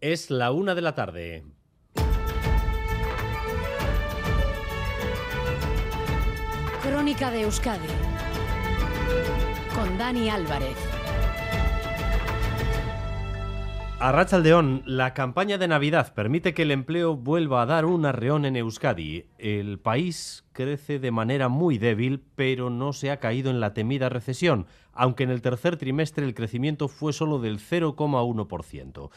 Es la una de la tarde. Crónica de Euskadi con Dani Álvarez. A Rachaldeón, la campaña de Navidad permite que el empleo vuelva a dar un arreón en Euskadi. El país crece de manera muy débil, pero no se ha caído en la temida recesión, aunque en el tercer trimestre el crecimiento fue solo del 0,1%.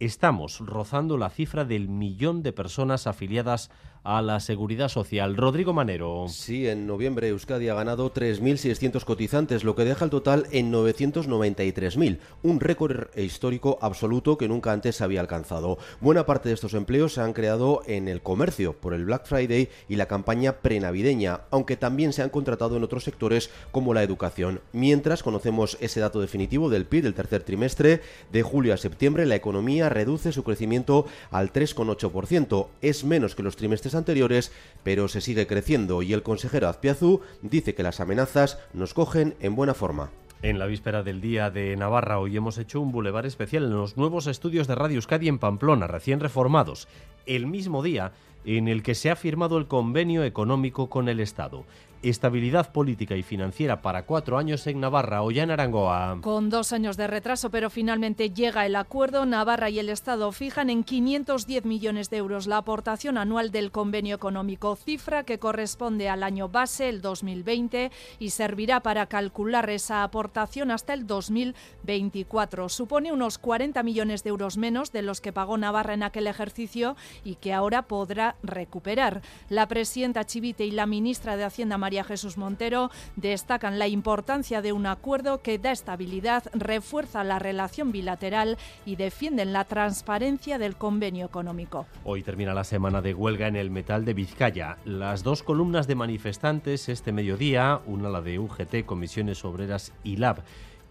Estamos rozando la cifra del millón de personas afiliadas a la seguridad social. Rodrigo Manero. Sí, en noviembre Euskadi ha ganado 3.600 cotizantes, lo que deja el total en 993.000, un récord histórico absoluto que nunca antes se había alcanzado. Buena parte de estos empleos se han creado en el comercio por el Black Friday y la campaña prenavideña, aunque también se han contratado en otros sectores como la educación. Mientras conocemos ese dato definitivo del PIB del tercer trimestre, de julio a septiembre la economía reduce su crecimiento al 3,8%. Es menos que los trimestres anteriores, pero se sigue creciendo y el consejero Azpiazu dice que las amenazas nos cogen en buena forma. En la víspera del Día de Navarra hoy hemos hecho un bulevar especial en los nuevos estudios de Radio Euskadi en Pamplona, recién reformados, el mismo día en el que se ha firmado el convenio económico con el Estado estabilidad política y financiera para cuatro años en Navarra. o en Arangoa. Con dos años de retraso, pero finalmente llega el acuerdo. Navarra y el Estado fijan en 510 millones de euros la aportación anual del convenio económico, cifra que corresponde al año base, el 2020, y servirá para calcular esa aportación hasta el 2024. Supone unos 40 millones de euros menos de los que pagó Navarra en aquel ejercicio y que ahora podrá recuperar. La presidenta Chivite y la ministra de Hacienda, María Jesús Montero destacan la importancia de un acuerdo que da estabilidad, refuerza la relación bilateral y defienden la transparencia del convenio económico. Hoy termina la semana de huelga en el metal de Vizcaya. Las dos columnas de manifestantes este mediodía, una la de UGT, Comisiones Obreras y LAB,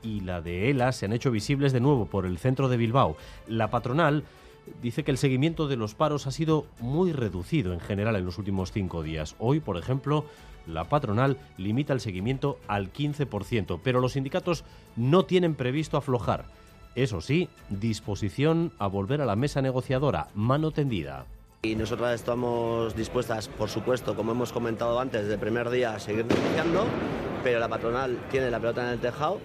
y la de ELA, se han hecho visibles de nuevo por el centro de Bilbao. La patronal dice que el seguimiento de los paros ha sido muy reducido en general en los últimos cinco días. Hoy, por ejemplo, la patronal limita el seguimiento al 15%, pero los sindicatos no tienen previsto aflojar. Eso sí, disposición a volver a la mesa negociadora, mano tendida. Y nosotras estamos dispuestas, por supuesto, como hemos comentado antes, desde el primer día a seguir negociando, pero la patronal tiene la pelota en el tejado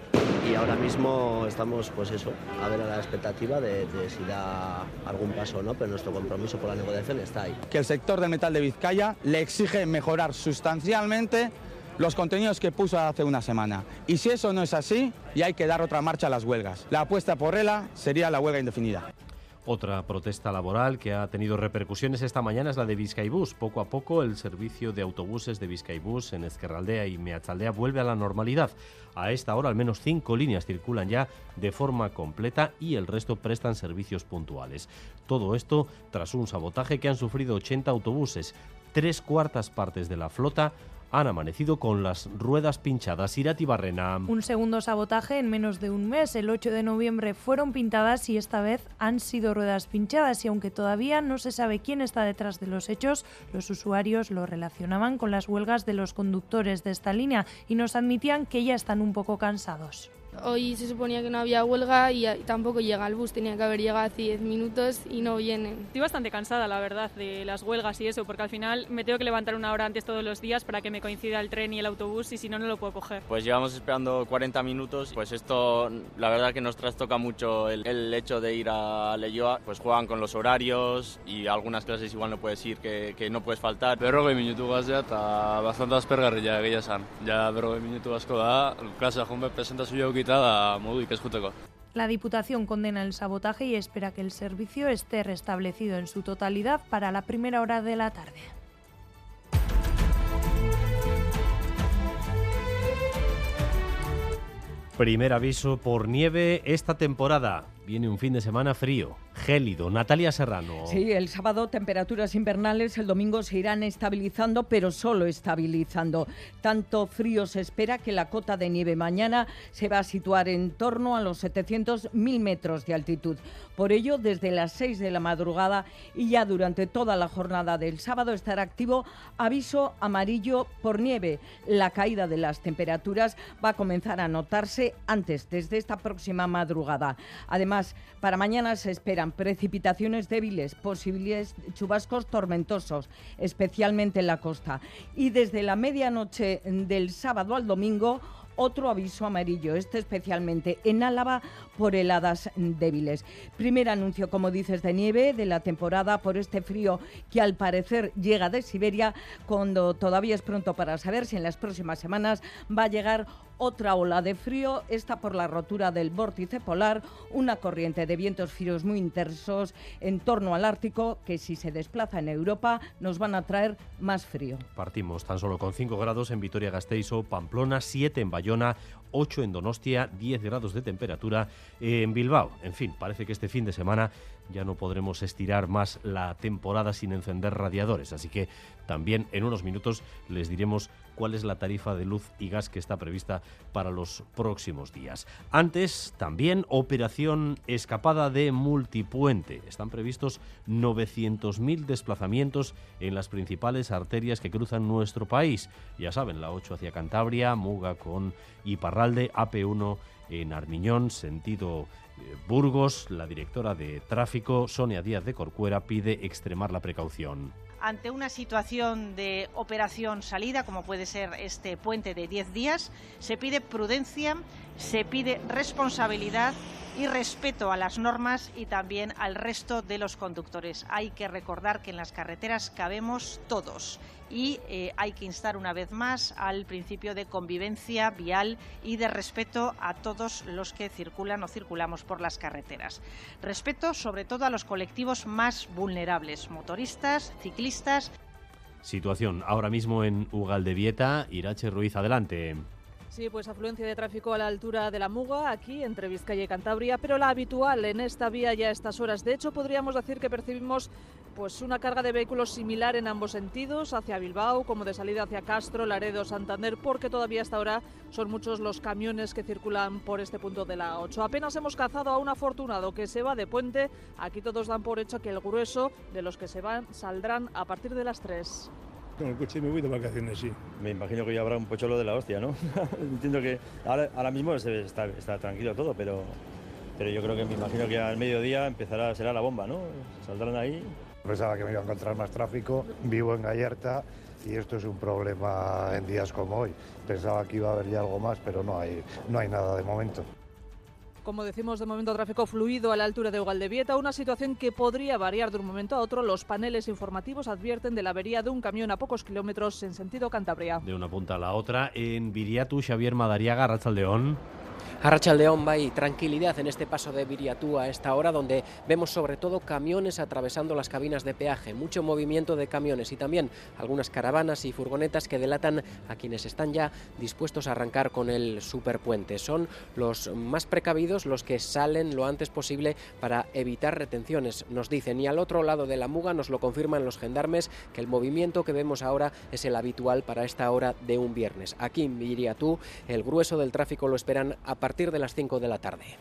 y ahora mismo estamos, pues eso, a ver a la expectativa de, si da algún paso o no, pero nuestro compromiso por la negociación está ahí. Que el sector del metal de Vizcaya le exige mejorar sustancialmente los contenidos que puso hace una semana. Y si eso no es así, ya hay que dar otra marcha a las huelgas. La apuesta por ELA sería la huelga indefinida. Otra protesta laboral que ha tenido repercusiones esta mañana es la de Vizcaibús. Poco a poco el servicio de autobuses de Vizcaibús en Esquerraldea y Meachaldea vuelve a la normalidad. A esta hora al menos cinco líneas circulan ya de forma completa y el resto prestan servicios puntuales. Todo esto tras un sabotaje que han sufrido 80 autobuses. Tres cuartas partes de la flota han amanecido con las ruedas pinchadas. Irati Barrena. Un segundo sabotaje en menos de un mes. El 8 de noviembre fueron pintadas y esta vez han sido ruedas pinchadas. Y aunque todavía no se sabe quién está detrás de los hechos, los usuarios lo relacionaban con las huelgas de los conductores de esta línea y nos admitían que ya están un poco cansados. Hoy se suponía que no había huelga y tampoco llega el bus, tenía que haber llegado hace 10 minutos y no vienen. Estoy bastante cansada, la verdad, de las huelgas y eso, porque al final me tengo que levantar una hora antes todos los días para que me coincida el tren y el autobús y si no, no lo puedo coger. Pues llevamos esperando 40 minutos, pues esto la verdad que nos trastoca mucho el, hecho de ir a Leyoa, pues juegan con los horarios y algunas clases igual no puedes ir, que, que no puedes faltar. Berrogei minutu gazia eta bastante aspergarria egia esan. Ja berrogei minutu asko da, klasa junbe la Diputación condena el sabotaje y espera que el servicio esté restablecido en su totalidad para la primera hora de la tarde. Primer aviso por nieve esta temporada. Viene un fin de semana frío, gélido. Natalia Serrano. Sí, el sábado temperaturas invernales, el domingo se irán estabilizando, pero solo estabilizando. Tanto frío se espera que la cota de nieve mañana se va a situar en torno a los 700.000 metros de altitud. Por ello, desde las 6 de la madrugada y ya durante toda la jornada del sábado estará activo aviso amarillo por nieve. La caída de las temperaturas va a comenzar a notarse antes, desde esta próxima madrugada. Además, Para mañana se esperan precipitaciones débiles, posibles chubascos tormentosos, especialmente en la costa. Y desde la medianoche del sábado al domingo, otro aviso amarillo, este especialmente en Álava por heladas débiles. Primer anuncio, como dices, de nieve de la temporada por este frío que al parecer llega de Siberia, cuando todavía es pronto para saber si en las próximas semanas va a llegar otra ola de frío, esta por la rotura del vórtice polar, una corriente de vientos fríos muy intensos en torno al Ártico que si se desplaza en Europa nos van a traer más frío. Partimos tan solo con 5 grados en Vitoria-Gasteiz o Pamplona, 7 en Bayona, 8 en Donostia, 10 grados de temperatura en Bilbao. En fin, parece que este fin de semana ya no podremos estirar más la temporada sin encender radiadores, así que también en unos minutos les diremos cuál es la tarifa de luz y gas que está prevista para los próximos días. Antes, también operación escapada de multipuente. Están previstos 900.000 desplazamientos en las principales arterias que cruzan nuestro país. Ya saben, la 8 hacia Cantabria, Muga con Iparralde, AP1 en Armiñón, sentido eh, Burgos. La directora de tráfico, Sonia Díaz de Corcuera, pide extremar la precaución ante una situación de operación salida, como puede ser este puente de 10 días, se pide prudencia, se pide responsabilidad y respeto a las normas y también al resto de los conductores. Hay que recordar que en las carreteras cabemos todos y eh, hay que instar una vez más al principio de convivencia vial y de respeto a todos los que circulan o circulamos por las carreteras. Respeto sobre todo a los colectivos más vulnerables, motoristas, ciclistas. Situación ahora mismo en Ugaldevieta. Irache Ruiz, adelante. Sí, pues afluencia de tráfico a la altura de la Muga, aquí entre Vizcaya y Cantabria, pero la habitual en esta vía ya a estas horas. De hecho, podríamos decir que percibimos pues una carga de vehículos similar en ambos sentidos, hacia Bilbao como de salida hacia Castro, Laredo, Santander, porque todavía hasta ahora son muchos los camiones que circulan por este punto de la 8. Apenas hemos cazado a un afortunado que se va de puente. Aquí todos dan por hecho que el grueso de los que se van saldrán a partir de las 3 con el coche me voy de vacaciones, sí. Me imagino que ya habrá un pocholo de la hostia, ¿no? Entiendo que ahora, ahora mismo está, está, tranquilo todo, pero, pero yo creo que me imagino que al mediodía empezará, será la bomba, ¿no? Saldrán ahí. Pensaba que me iba a encontrar más tráfico, vivo en Gallerta y esto es un problema en días como hoy. Pensaba que iba a haber ya algo más, pero no hay, no hay nada de momento como decimos, de momento tráfico fluido a la altura de Ugaldevieta, una situación que podría variar de un momento a otro. Los paneles informativos advierten de la avería de un camión a pocos kilómetros en sentido Cantabria. De una punta a la otra, en Viriatu, Xavier Madariaga, Rachaldeón. Arrachaldeón y tranquilidad en este paso de Viriatú a esta hora, donde vemos sobre todo camiones atravesando las cabinas de peaje, mucho movimiento de camiones y también algunas caravanas y furgonetas que delatan a quienes están ya dispuestos a arrancar con el superpuente. Son los más precavidos los que salen lo antes posible para evitar retenciones, nos dicen. Y al otro lado de la muga nos lo confirman los gendarmes que el movimiento que vemos ahora es el habitual para esta hora de un viernes. Aquí en Viriatú el grueso del tráfico lo esperan a partir de las 5 de la tarde.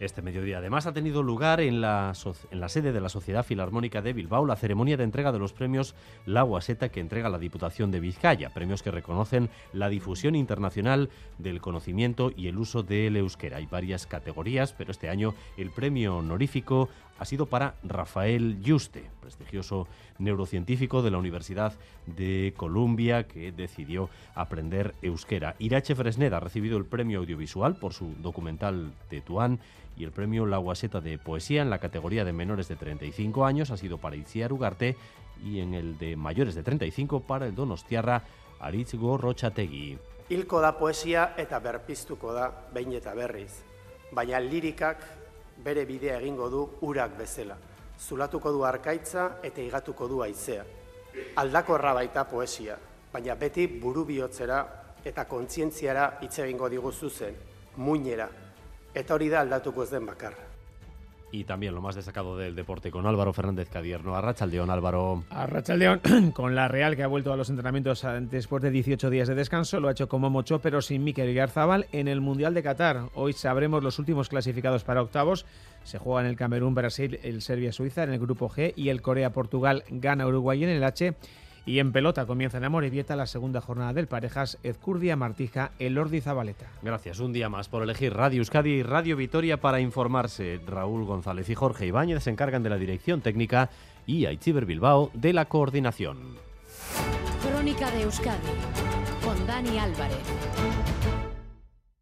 Este mediodía además ha tenido lugar en la, en la, sede de la Sociedad Filarmónica de Bilbao la ceremonia de entrega de los premios La Guaseta que entrega la Diputación de Vizcaya, premios que reconocen la difusión internacional del conocimiento y el uso del euskera. Hay varias categorías, pero este año el premio honorífico ha sido para Rafael Yuste, prestigioso neurocientífico de la Universidad de Columbia que decidió aprender euskera. Irache Fresneda ha recibido el premio audiovisual por su documental Tetuán y el premio La Guaseta de Poesía en la categoría de menores de 35 años ha sido para Itziar Ugarte y en el de mayores de 35 para el Donostiarra Aritz Gorrochategui. Hilko da eta berpiztuko da behin eta berriz, baina bere bidea egingo du urak bezala. Zulatuko du arkaitza eta igatuko du aizea. Aldako baita poesia, baina beti buru bihotzera eta kontzientziara hitz egingo digu zuzen, muinera, eta hori da aldatuko ez den bakarra. Y también lo más destacado del deporte con Álvaro Fernández Cadierno. Arrachaldeón, Álvaro. Arrachaldeón, con la Real que ha vuelto a los entrenamientos después de 18 días de descanso. Lo ha hecho como Mocho, pero sin Miquel Garzabal en el Mundial de Qatar. Hoy sabremos los últimos clasificados para octavos. Se juega en el Camerún, Brasil, el Serbia, Suiza en el grupo G y el Corea, Portugal, gana Uruguay en el H Y en pelota comienza en Amorebieta la segunda jornada del Parejas Ezcurdia Martija Elordi Zabaleta. Gracias, un día más por elegir Radio Euskadi y Radio Vitoria para informarse. Raúl González y Jorge Ibáñez se encargan de la dirección técnica y Aichiber Bilbao de la coordinación. Crónica de Euskadi con Dani Álvarez.